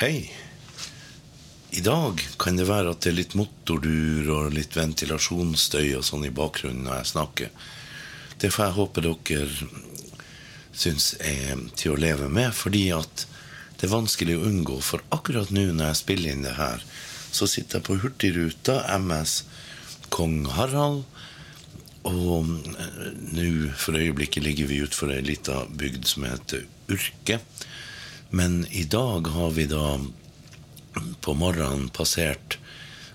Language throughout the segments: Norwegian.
Hei. I dag kan det være at det er litt motordur og litt ventilasjonsstøy og sånn i bakgrunnen når jeg snakker. Det får jeg håpe dere syns er til å leve med, fordi at det er vanskelig å unngå. For akkurat nå når jeg spiller inn det her, så sitter jeg på Hurtigruta MS Kong Harald. Og nå for øyeblikket ligger vi utfor ei lita bygd som heter Urke. Men i dag har vi da på morgenen passert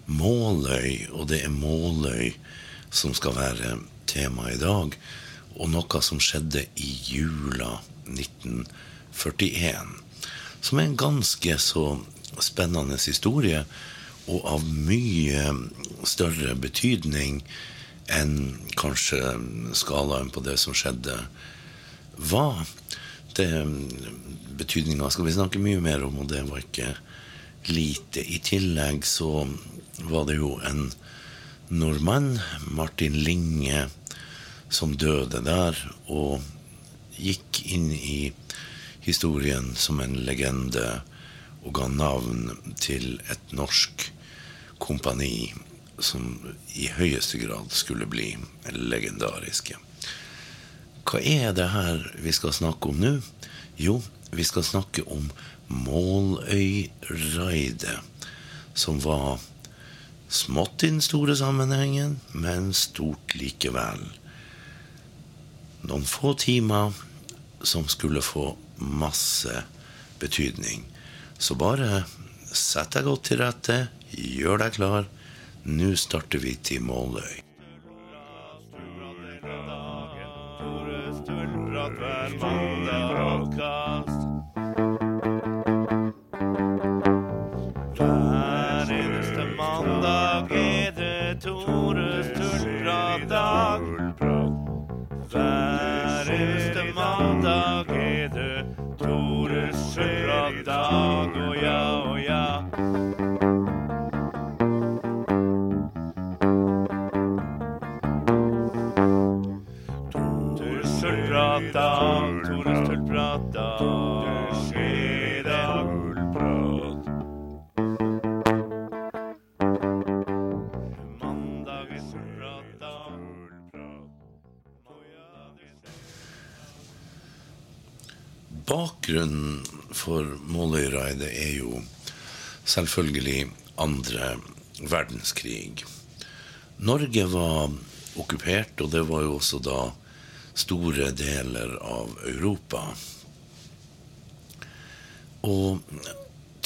Måløy, og det er Måløy som skal være tema i dag. Og noe som skjedde i jula 1941. Som er en ganske så spennende historie, og av mye større betydning enn kanskje skalaen på det som skjedde, var det betydninga skal vi snakke mye mer om, og det var ikke lite. I tillegg så var det jo en nordmann, Martin Linge, som døde der, og gikk inn i historien som en legende og ga navn til et norsk kompani som i høyeste grad skulle bli legendariske. Hva er det her vi skal snakke om nå? Jo, vi skal snakke om Måløy-raidet, som var smått i den store sammenhengen, men stort likevel. Noen få timer som skulle få masse betydning. Så bare sett deg godt til rette, gjør deg klar. Nå starter vi til Måløy. hver mandag selvfølgelig andre verdenskrig. Norge var okkupert, og det var jo også da store deler av Europa. Og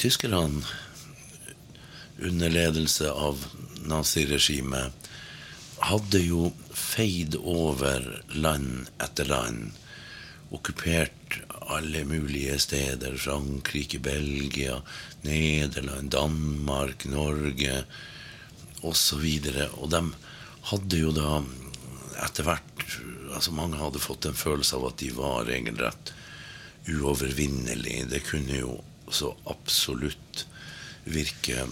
tyskerne, under ledelse av naziregimet, hadde jo feid over land etter land. Okkupert alle mulige steder. Frankrike, Belgia, Nederland, Danmark, Norge osv. Og de hadde jo da etter hvert altså Mange hadde fått en følelse av at de var regelrett uovervinnelige. Det kunne jo så absolutt virke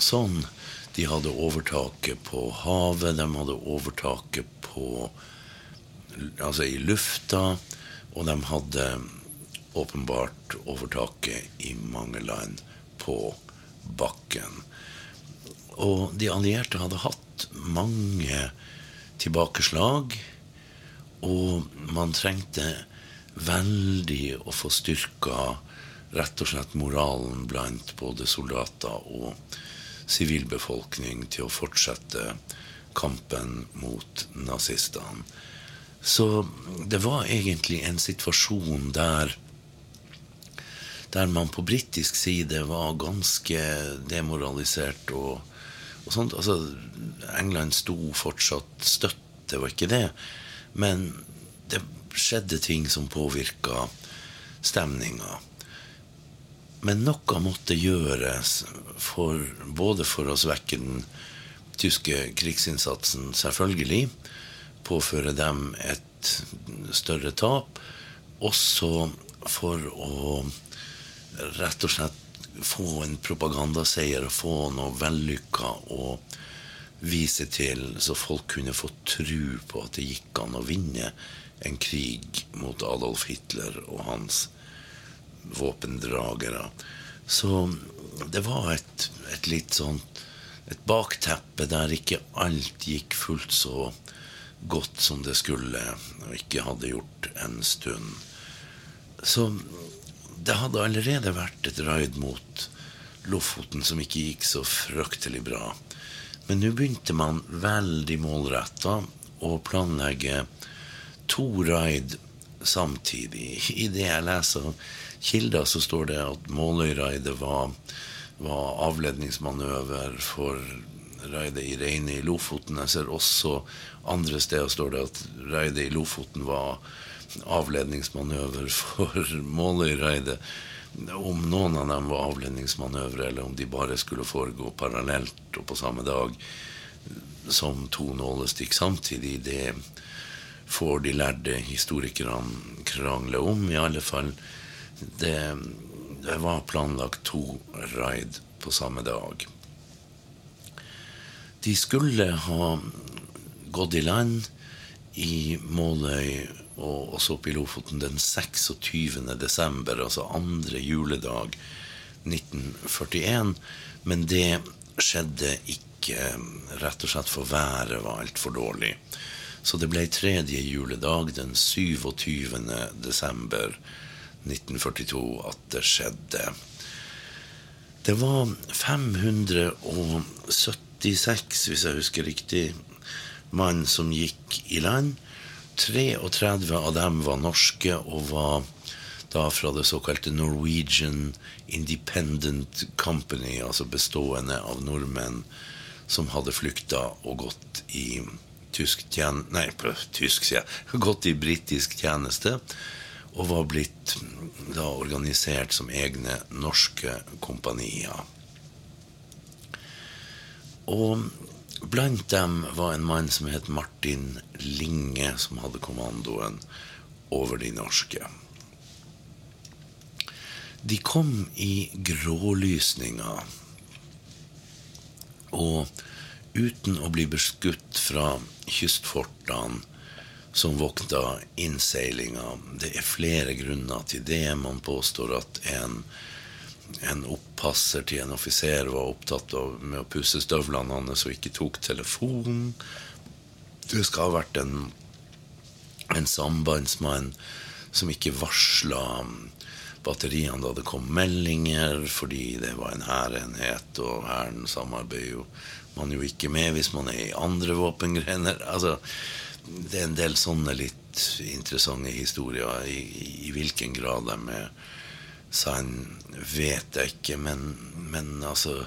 sånn. De hadde overtaket på havet, de hadde overtaket på Altså i lufta, og de hadde åpenbart overtaket i mange land på bakken. Og de allierte hadde hatt mange tilbakeslag, og man trengte veldig å få styrka rett og slett moralen blant både soldater og sivilbefolkning til å fortsette kampen mot nazistene. Så det var egentlig en situasjon der der man på britisk side var ganske demoralisert og, og sånt. Altså, England sto fortsatt støtt, det var ikke det. Men det skjedde ting som påvirka stemninga. Men noe måtte gjøres for, både for å svekke den tyske krigsinnsatsen, selvfølgelig, påføre dem et større tap, også for å rett og slett få en propagandaseier og få noe vellykka å vise til, så folk kunne få tro på at det gikk an å vinne en krig mot Adolf Hitler og hans våpendragere. Så det var et, et litt sånn et bakteppe der ikke alt gikk fullt så godt som det skulle, og ikke hadde gjort en stund. Så det hadde allerede vært et raid mot Lofoten som ikke gikk så fryktelig bra. Men nå begynte man veldig målretta å planlegge to raid samtidig. I det jeg leser kilder, så står det at Måløy-raidet var, var avledningsmanøver for raidet i Reine i Lofoten. Jeg ser også andre steder står det at raidet i Lofoten var avledningsmanøver for Måløy-raidet. Om noen av dem var avledningsmanøvre, eller om de bare skulle foregå parallelt og på samme dag som to nålestikk samtidig, det får de lærde historikerne krangle om. I alle fall det, det var planlagt to raid på samme dag. De skulle ha gått i land i Måløy og også oppe i Lofoten den 26. desember, altså andre juledag 1941. Men det skjedde ikke, rett og slett for været var altfor dårlig. Så det ble tredje juledag, den 27. desember 1942, at det skjedde. Det var 576, hvis jeg husker riktig, mann som gikk i land. 33 av dem var norske og var da fra det såkalte Norwegian Independent Company, altså bestående av nordmenn som hadde flykta og gått i tysk tjen... Nei, tysk, sier jeg. Gått i britisk tjeneste. Og var blitt da organisert som egne norske kompanier. Og blant dem var en mann som het Martin Linge, som hadde kommandoen over de norske. De kom i grålysninga. Og uten å bli beskutt fra kystfortene som vokta innseilinga. Det er flere grunner til det. Man påstår at en, en oppasser til en offiser var opptatt av, med å pusse støvlene hans og ikke tok telefonen. Det skal ha vært en, en sambandsmann som ikke varsla batteriene da det kom meldinger, fordi det var en hærenhet, og hæren samarbeider man jo ikke med hvis man er i andre våpengrener. Altså, det er en del sånne litt interessante historier. I, i hvilken grad de er sann, vet jeg ikke. Men, men altså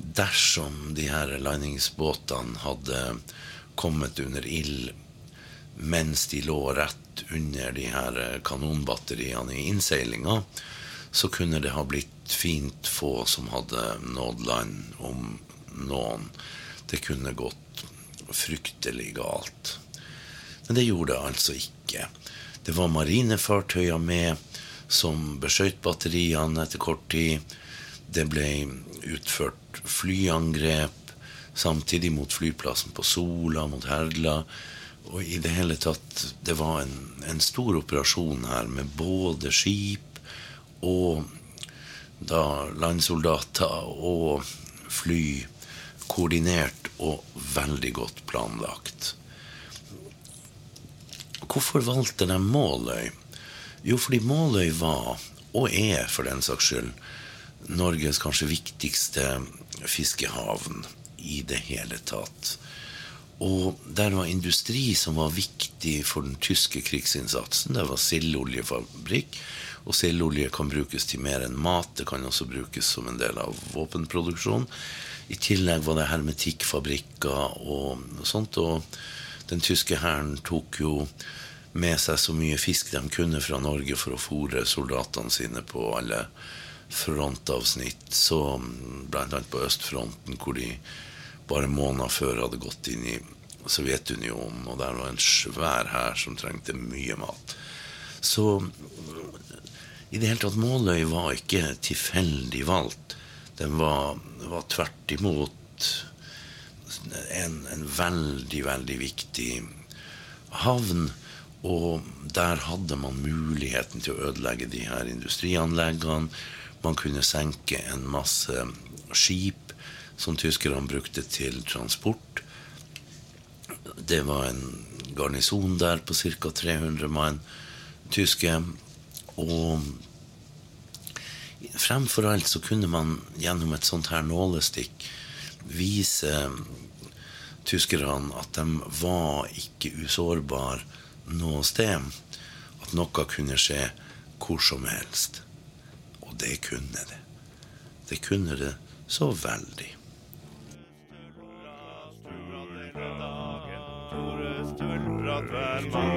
Dersom de her landingsbåtene hadde kommet under ild mens de lå rett under de her kanonbatteriene i innseilinga, så kunne det ha blitt fint få som hadde nådd land, om noen. Det kunne gått fryktelig galt. Men det gjorde det altså ikke. Det var marinefartøyer med som beskjøt batteriene etter kort tid. Det ble utført flyangrep samtidig mot flyplassen på Sola, mot Herdla. Og i det hele tatt Det var en, en stor operasjon her med både skip og da landsoldater og fly koordinert og veldig godt planlagt. Hvorfor valgte de Måløy? Jo, fordi Måløy var, og er for den saks skyld, Norges kanskje viktigste fiskehavn i det hele tatt. Og der var industri som var viktig for den tyske krigsinnsatsen. Det var sildoljefabrikk. Og sildolje kan brukes til mer enn mat. Det kan også brukes som en del av våpenproduksjon. I tillegg var det hermetikkfabrikker og sånt. Og den tyske hæren tok jo med seg så mye fisk de kunne fra Norge for å fòre soldatene sine på alle frontavsnitt. Så blant annet på østfronten, hvor de bare måneder før hadde gått inn i Sovjetunionen, og der var en svær hær som trengte mye mat. Så i det hele tatt Måløy var ikke tilfeldig valgt. Den var, var tvert imot en, en, veldig, veldig viktig havn. Og der hadde man muligheten til å ødelegge de her industrianleggene. Man kunne senke en masse skip som tyskerne brukte til transport. Det var en garnison der på ca. 300 mann tyske. Og fremfor alt så kunne man gjennom et sånt her nålestikk vise tyskerne at de var ikke usårbare noe sted. At noe kunne skje hvor som helst. Og det kunne det. Det kunne det så veldig. Hver mandag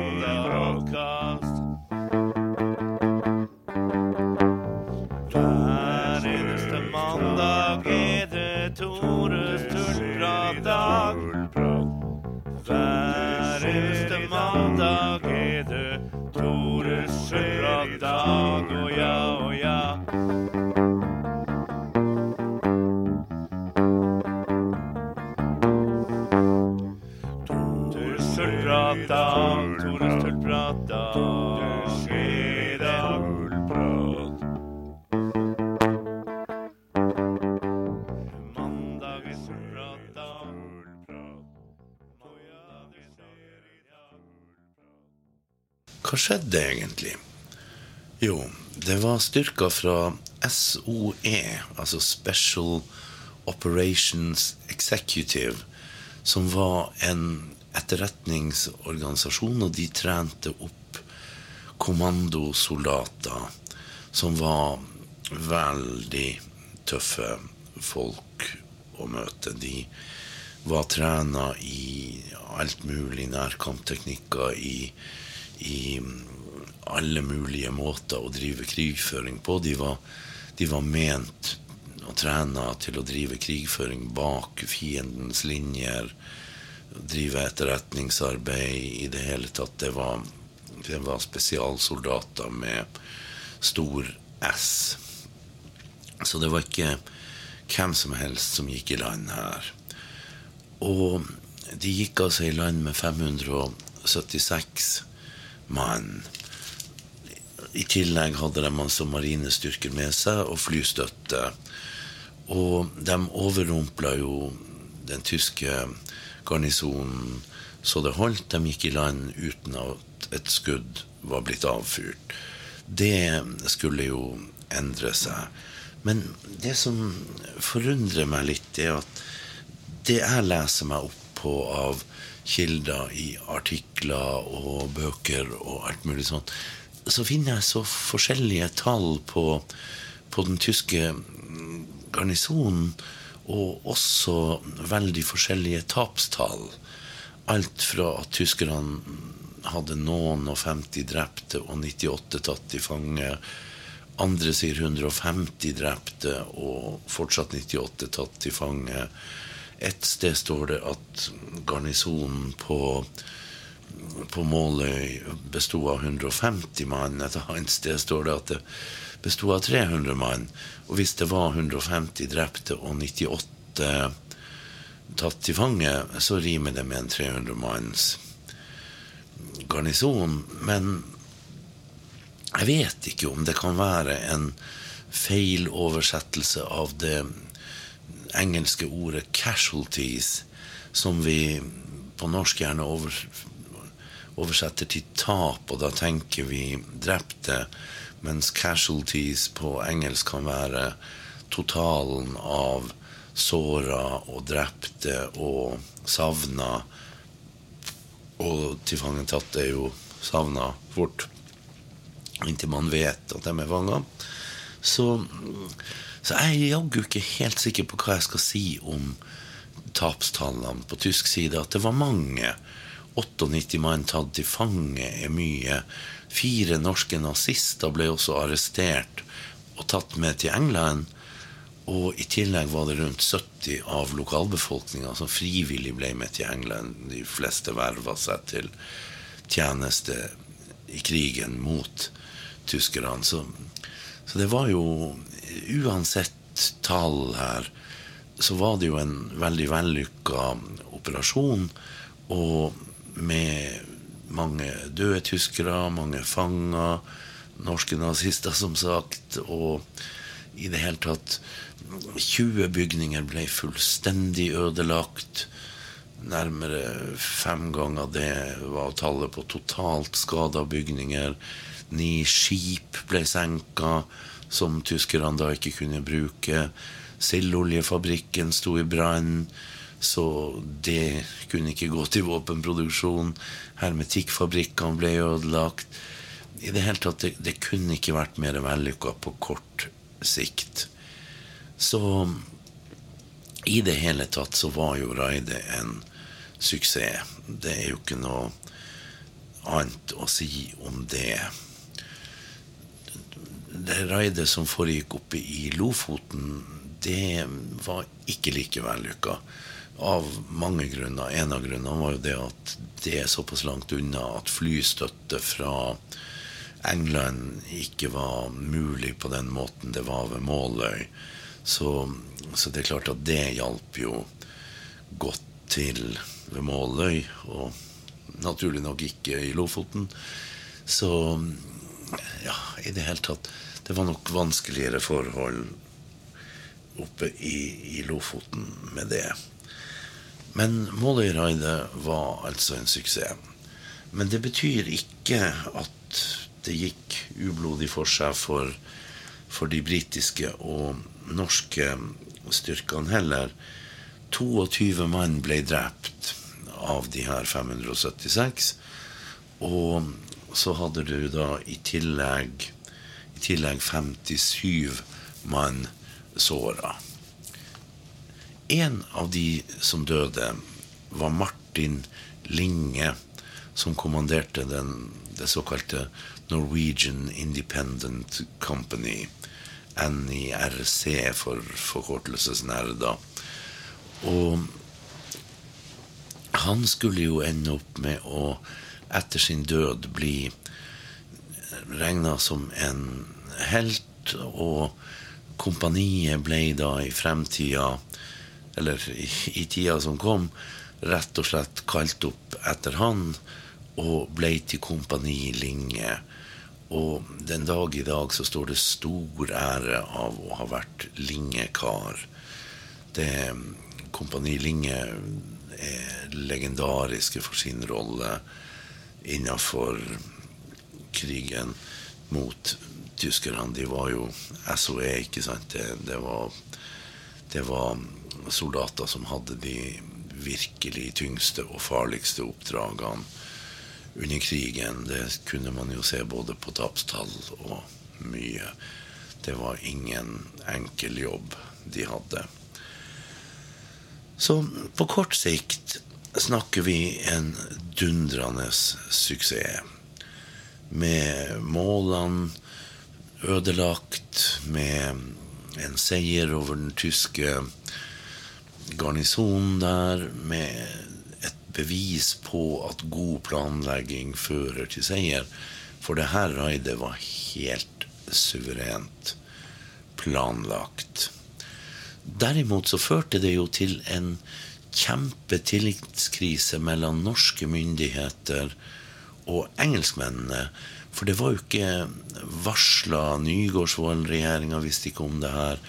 skjedde egentlig? Jo, det var styrker fra SOE, altså Special Operations Executive, som var en etterretningsorganisasjon, og de trente opp kommandosoldater som var veldig tøffe folk å møte. De var trena i alt mulig nærkampteknikker, i, i alle mulige måter å drive krigføring på. De var, de var ment og trena til å drive krigføring bak fiendens linjer, drive etterretningsarbeid i det hele tatt. Det var, det var spesialsoldater med stor S. Så det var ikke hvem som helst som gikk i land her. Og de gikk altså i land med 576 mann. I tillegg hadde de altså marinestyrker med seg og flystøtte. Og de overrumpla jo den tyske garnisonen så det holdt. De gikk i land uten at et skudd var blitt avfyrt. Det skulle jo endre seg. Men det som forundrer meg litt, er at det jeg leser meg opp på av kilder i artikler og bøker og alt mulig sånt, så finner jeg så forskjellige tall på, på den tyske garnisonen, og også veldig forskjellige tapstall. Alt fra at tyskerne hadde noen og 50 drepte og 98 tatt i fange. Andre sier 150 drepte og fortsatt 98 tatt i fange. Et sted står det at garnisonen på, på Måløy besto av 150 mann. Et annet sted står det at det besto av 300 mann. Og hvis det var 150 drepte og 98 tatt til fange, så rimer det med en 300 manns garnison. Men jeg vet ikke om det kan være en feiloversettelse av det engelske ordet 'casualties', som vi på norsk gjerne over, oversetter til tap, og da tenker vi drepte, mens 'casualties' på engelsk kan være totalen av såra og drepte og savna. Og tilfangetatte er jo savna fort inntil man vet at de er fanga. Så, så jeg er jaggu ikke helt sikker på hva jeg skal si om tapstallene på tysk side. At det var mange. 98 mann tatt til fange er mye. Fire norske nazister ble også arrestert og tatt med til England. Og i tillegg var det rundt 70 av lokalbefolkninga som frivillig ble med til England. De fleste verva seg til tjeneste i krigen mot tyskerne. Så, så det var jo Uansett tall her, så var det jo en veldig vellykka operasjon. Og med mange døde tyskere, mange fanger, norske nazister, som sagt. Og i det hele tatt 20 bygninger ble fullstendig ødelagt. Nærmere fem ganger det var tallet på totalt skada bygninger. Ni skip ble senka, som tyskerne da ikke kunne bruke. Sildoljefabrikken sto i brann, så det kunne ikke gå til våpenproduksjon. Hermetikkfabrikkene ble ødelagt. I det hele tatt, det, det kunne ikke vært mer vellykka på kort sikt. Så i det hele tatt så var jo raidet en suksess. Det er jo ikke noe annet å si om det. Det raidet som foregikk oppe i Lofoten, det var ikke like vellykka. Av mange grunner. En av grunnene var jo det at det er såpass langt unna at flystøtte fra England ikke var mulig på den måten det var ved Måløy. Så, så det er klart at det hjalp jo godt til ved Måløy, og naturlig nok ikke i Lofoten. Så ja, i det hele tatt Det var nok vanskeligere forhold oppe i, i Lofoten med det. Men Måløy-raidet var altså en suksess. Men det betyr ikke at det gikk ublodig for seg for, for de britiske og norske styrkene heller. 22 mann ble drept av de her 576. Og så hadde du da i tillegg, i tillegg 57 mann såra. En av de som døde, var Martin Linge, som kommanderte den, det såkalte Norwegian Independent Company. NIRC for forkortelsesnerder. Og han skulle jo ende opp med å etter sin død bli regna som en helt, og kompaniet ble da i fremtida, eller i, i tida som kom, rett og slett kalt opp etter han, og ble til Kompani Linge. Og den dag i dag så står det stor ære av å ha vært Linge-kar. Kompani Linge er legendariske for sin rolle innafor krigen mot tyskerne. De var jo SOE, ikke sant. Det, det, var, det var soldater som hadde de virkelig tyngste og farligste oppdragene under krigen. Det kunne man jo se både på tapstall og mye. Det var ingen enkel jobb de hadde. Så på kort sikt snakker vi en dundrende suksess. Med målene ødelagt, med en seier over den tyske garnisonen der, med et bevis på at god planlegging fører til seier. For det her raidet var helt suverent planlagt. Derimot så førte det jo til en kjempetillitskrise mellom norske myndigheter og engelskmennene. For det var jo ikke varsla. Nygaardsvold-regjeringa visste ikke om det her.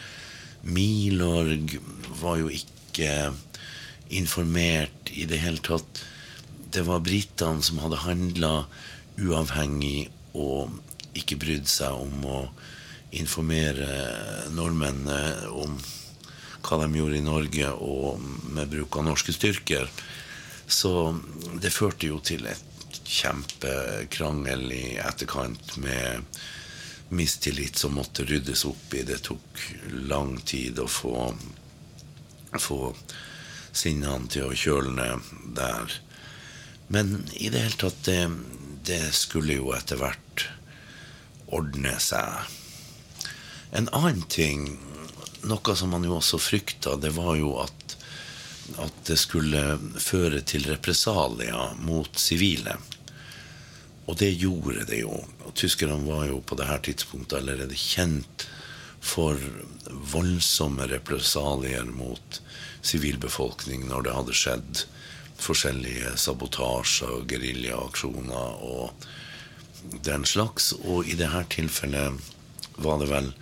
Milorg var jo ikke informert i det hele tatt. Det var britene som hadde handla uavhengig og ikke brydd seg om å informere nordmennene om hva de gjorde i Norge, og med bruk av norske styrker. Så det førte jo til et kjempekrangel i etterkant med mistillit som måtte ryddes opp i. Det tok lang tid å få, få sinnene til å kjøle ned der. Men i det hele tatt, det, det skulle jo etter hvert ordne seg. En annen ting, noe som man jo også frykta, det var jo at, at det skulle føre til represalier mot sivile. Og det gjorde det jo. Og tyskerne var jo på det her tidspunktet allerede kjent for voldsomme represalier mot sivilbefolkning når det hadde skjedd forskjellige sabotasjer, geriljaaksjoner og den slags. Og i dette tilfellet var det vel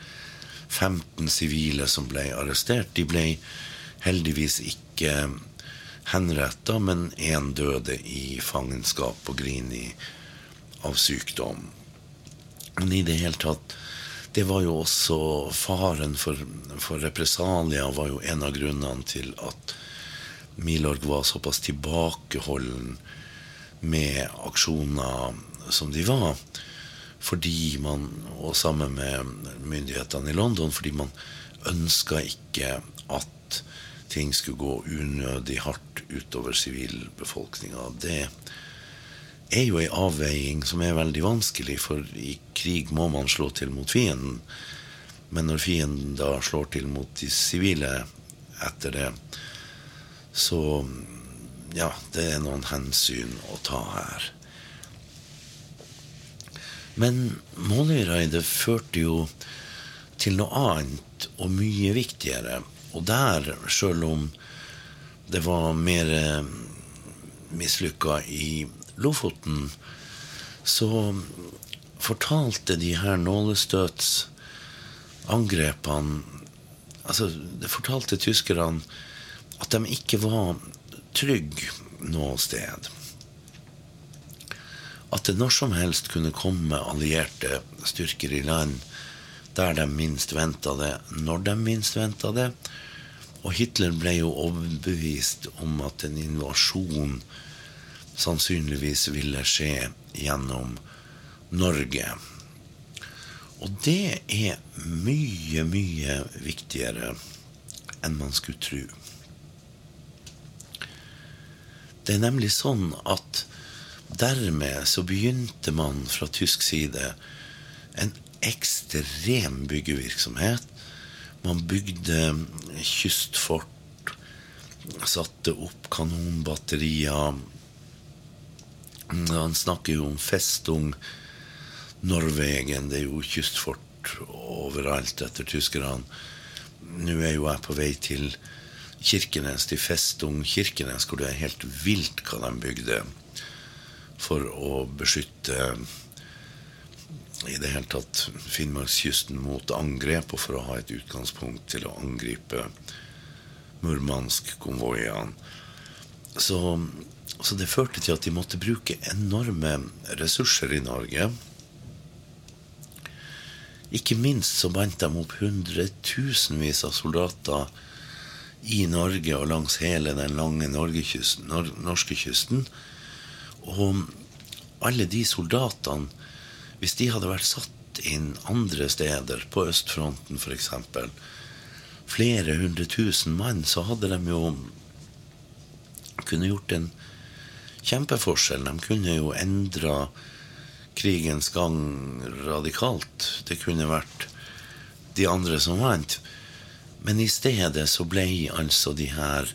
15 sivile som ble arrestert. De ble heldigvis ikke henretta, men én døde i fangenskap på Grini av sykdom. Men i det hele tatt Det var jo også faren for, for represalier var jo en av grunnene til at Milorg var såpass tilbakeholden med aksjoner som de var. Fordi man, og sammen med myndighetene i London, fordi man ønska ikke at ting skulle gå unødig hardt utover sivilbefolkninga. Det er jo ei avveiing som er veldig vanskelig, for i krig må man slå til mot fienden. Men når fienden da slår til mot de sivile etter det, så ja, det er noen hensyn å ta her. Men Måløyreidet førte jo til noe annet og mye viktigere. Og der, sjøl om det var mer mislykka i Lofoten, så fortalte de her nålestøtsangrepene Altså, det fortalte tyskerne at de ikke var trygge noe sted. At det når som helst kunne komme allierte styrker i land der de minst venta det, når de minst venta det. Og Hitler ble jo overbevist om at en invasjon sannsynligvis ville skje gjennom Norge. Og det er mye, mye viktigere enn man skulle tro. Det er nemlig sånn at dermed så begynte man fra tysk side en ekstrem byggevirksomhet. Man bygde kystfort, satte opp kanonbatterier. Han snakker jo om Festung Norwegen. Det er jo kystfort overalt etter tyskerne. Nå er jo jeg på vei til Kirkenes, til Festung Kirkenes, hvor det er helt vilt hva de bygde for å beskytte i det hele tatt Finnmarkskysten mot angrep, og for å ha et utgangspunkt til å angripe Murmansk-konvoiene. Så, så det førte til at de måtte bruke enorme ressurser i Norge. Ikke minst så bandt de opp hundretusenvis av soldater i Norge og langs hele den lange Norgekysten, nor norskekysten. Og alle de soldatene, hvis de hadde vært satt inn andre steder, på østfronten f.eks., flere hundre tusen mann, så hadde de jo kunne gjort en kjempeforskjell. De kunne jo endra krigens gang radikalt. Det kunne vært de andre som vant. Men i stedet så ble altså de her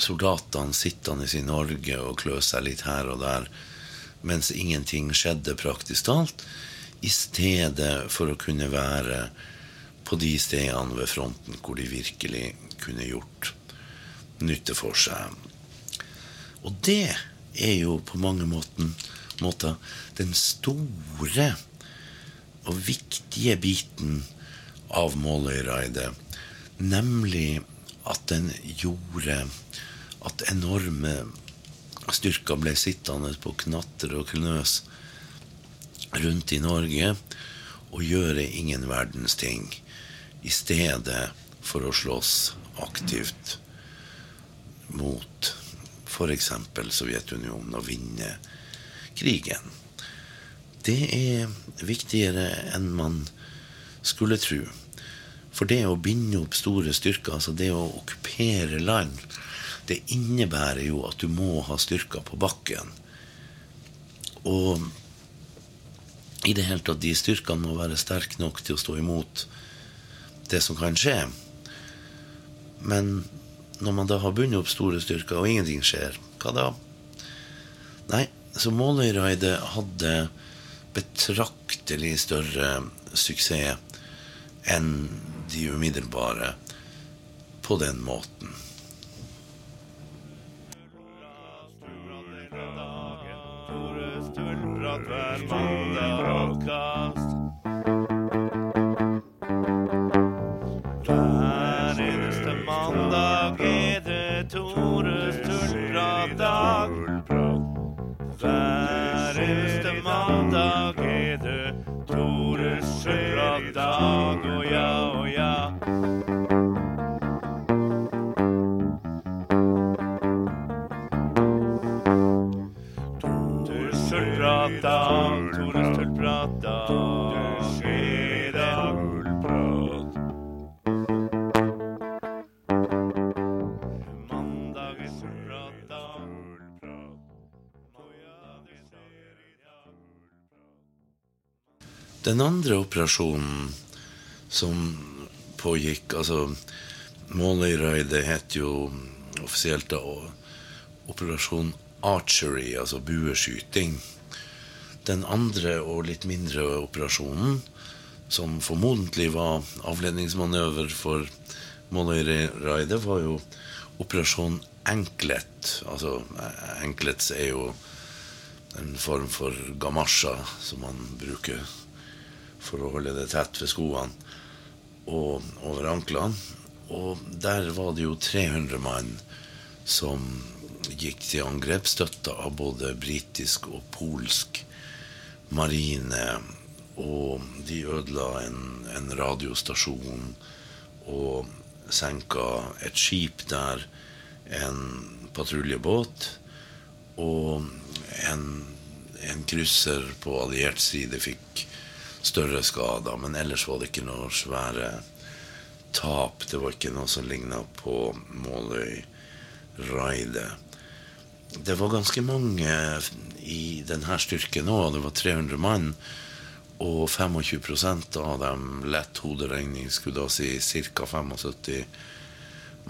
soldatene sittende i Norge og klø seg litt her og der mens ingenting skjedde praktisk talt, i stedet for å kunne være på de stedene ved fronten hvor de virkelig kunne gjort nytte for seg. Og det er jo på mange måter den store og viktige biten av Måløy-raidet, nemlig at den gjorde at enorme styrker ble sittende på knatter og knøs rundt i Norge og gjøre ingen verdens ting i stedet for å slåss aktivt mot f.eks. Sovjetunionen og vinne krigen. Det er viktigere enn man skulle tro. For det å binde opp store styrker, altså det å okkupere land, det innebærer jo at du må ha styrker på bakken. Og i det hele tatt, de styrkene må være sterke nok til å stå imot det som kan skje. Men når man da har bundet opp store styrker, og ingenting skjer, hva da? Nei, så Måløy-raidet hadde betraktelig større suksess enn de umiddelbare på den måten. Den andre operasjonen som pågikk Altså, Måløyraidet het jo offisielt da Operasjon Archery, altså bueskyting. Den andre og litt mindre operasjonen, som formodentlig var avledningsmanøver for Måløyraidet, var jo Operasjon Enklet. Altså, Anklets er jo en form for gamasja som man bruker for å holde det tett ved skoene og over anklene. Og der var det jo 300 mann som gikk til angrep, støtta av både britisk og polsk marine. Og de ødela en, en radiostasjon og senka et skip der, en patruljebåt og en, en krysser på alliert side fikk større skader, men ellers var det ikke noe svære tap. Det var ikke noe som ligna på Måløy-raidet. Det var ganske mange i denne styrken òg. Det var 300 mann. Og 25% av dem, lett hoderegning, skulle da si ca. 75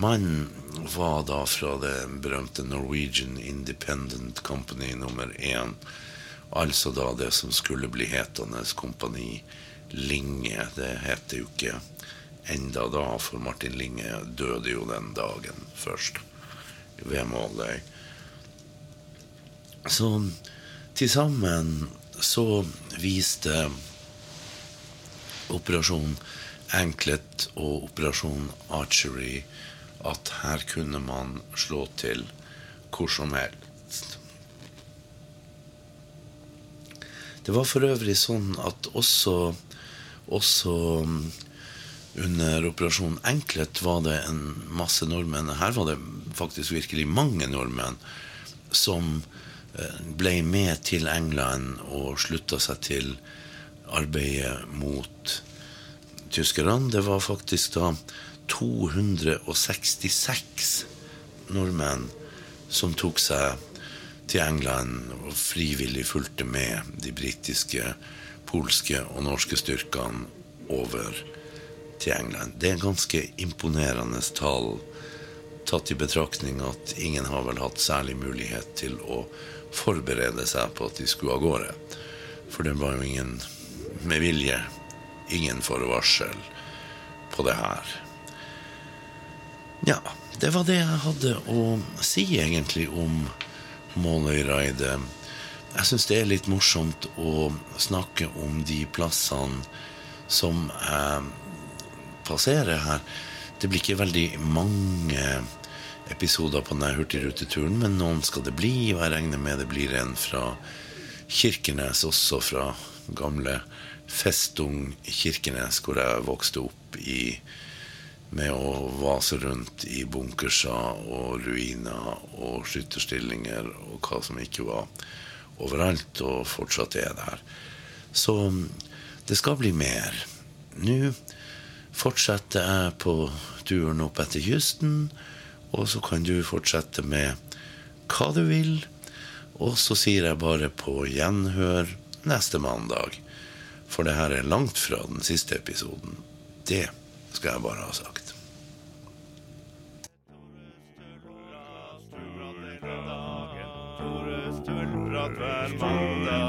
mann, var da fra det berømte Norwegian Independent Company nummer én. Altså da det som skulle bli hetende Kompani Linge. Det heter jo ikke enda da, for Martin Linge døde jo den dagen først ved Måløy. Så til sammen så viste Operasjon Anklet og Operasjon Archery at her kunne man slå til hvor som helst. Det var for øvrig sånn at også, også mm, under Operasjon Enklet var det en masse nordmenn. Her var det faktisk virkelig mange nordmenn som eh, ble med til England og slutta seg til arbeidet mot tyskerne. Det var faktisk da 266 nordmenn som tok seg til England og frivillig fulgte med de britiske, polske og norske styrkene over til England. Det er ganske imponerende tall, tatt i betraktning at ingen har vel hatt særlig mulighet til å forberede seg på at de skulle av gårde. For det var jo ingen med vilje, ingen forvarsel på det her. Ja, det var det jeg hadde å si egentlig om Måløyraidet. Jeg syns det er litt morsomt å snakke om de plassene som jeg passerer her. Det blir ikke veldig mange episoder på denne hurtigruteturen, men noen skal det bli, og jeg regner med det blir en fra Kirkenes, også fra gamle Festung Kirkenes, hvor jeg vokste opp i med å vase rundt i bunkerser og ruiner og skytterstillinger og hva som ikke var overalt, og fortsatt er der. Så det skal bli mer. Nå fortsetter jeg på turen opp etter kysten, og så kan du fortsette med hva du vil. Og så sier jeg bare på gjenhør neste mandag. For det her er langt fra den siste episoden. Det skal jeg bare ha sagt. Stølprat hver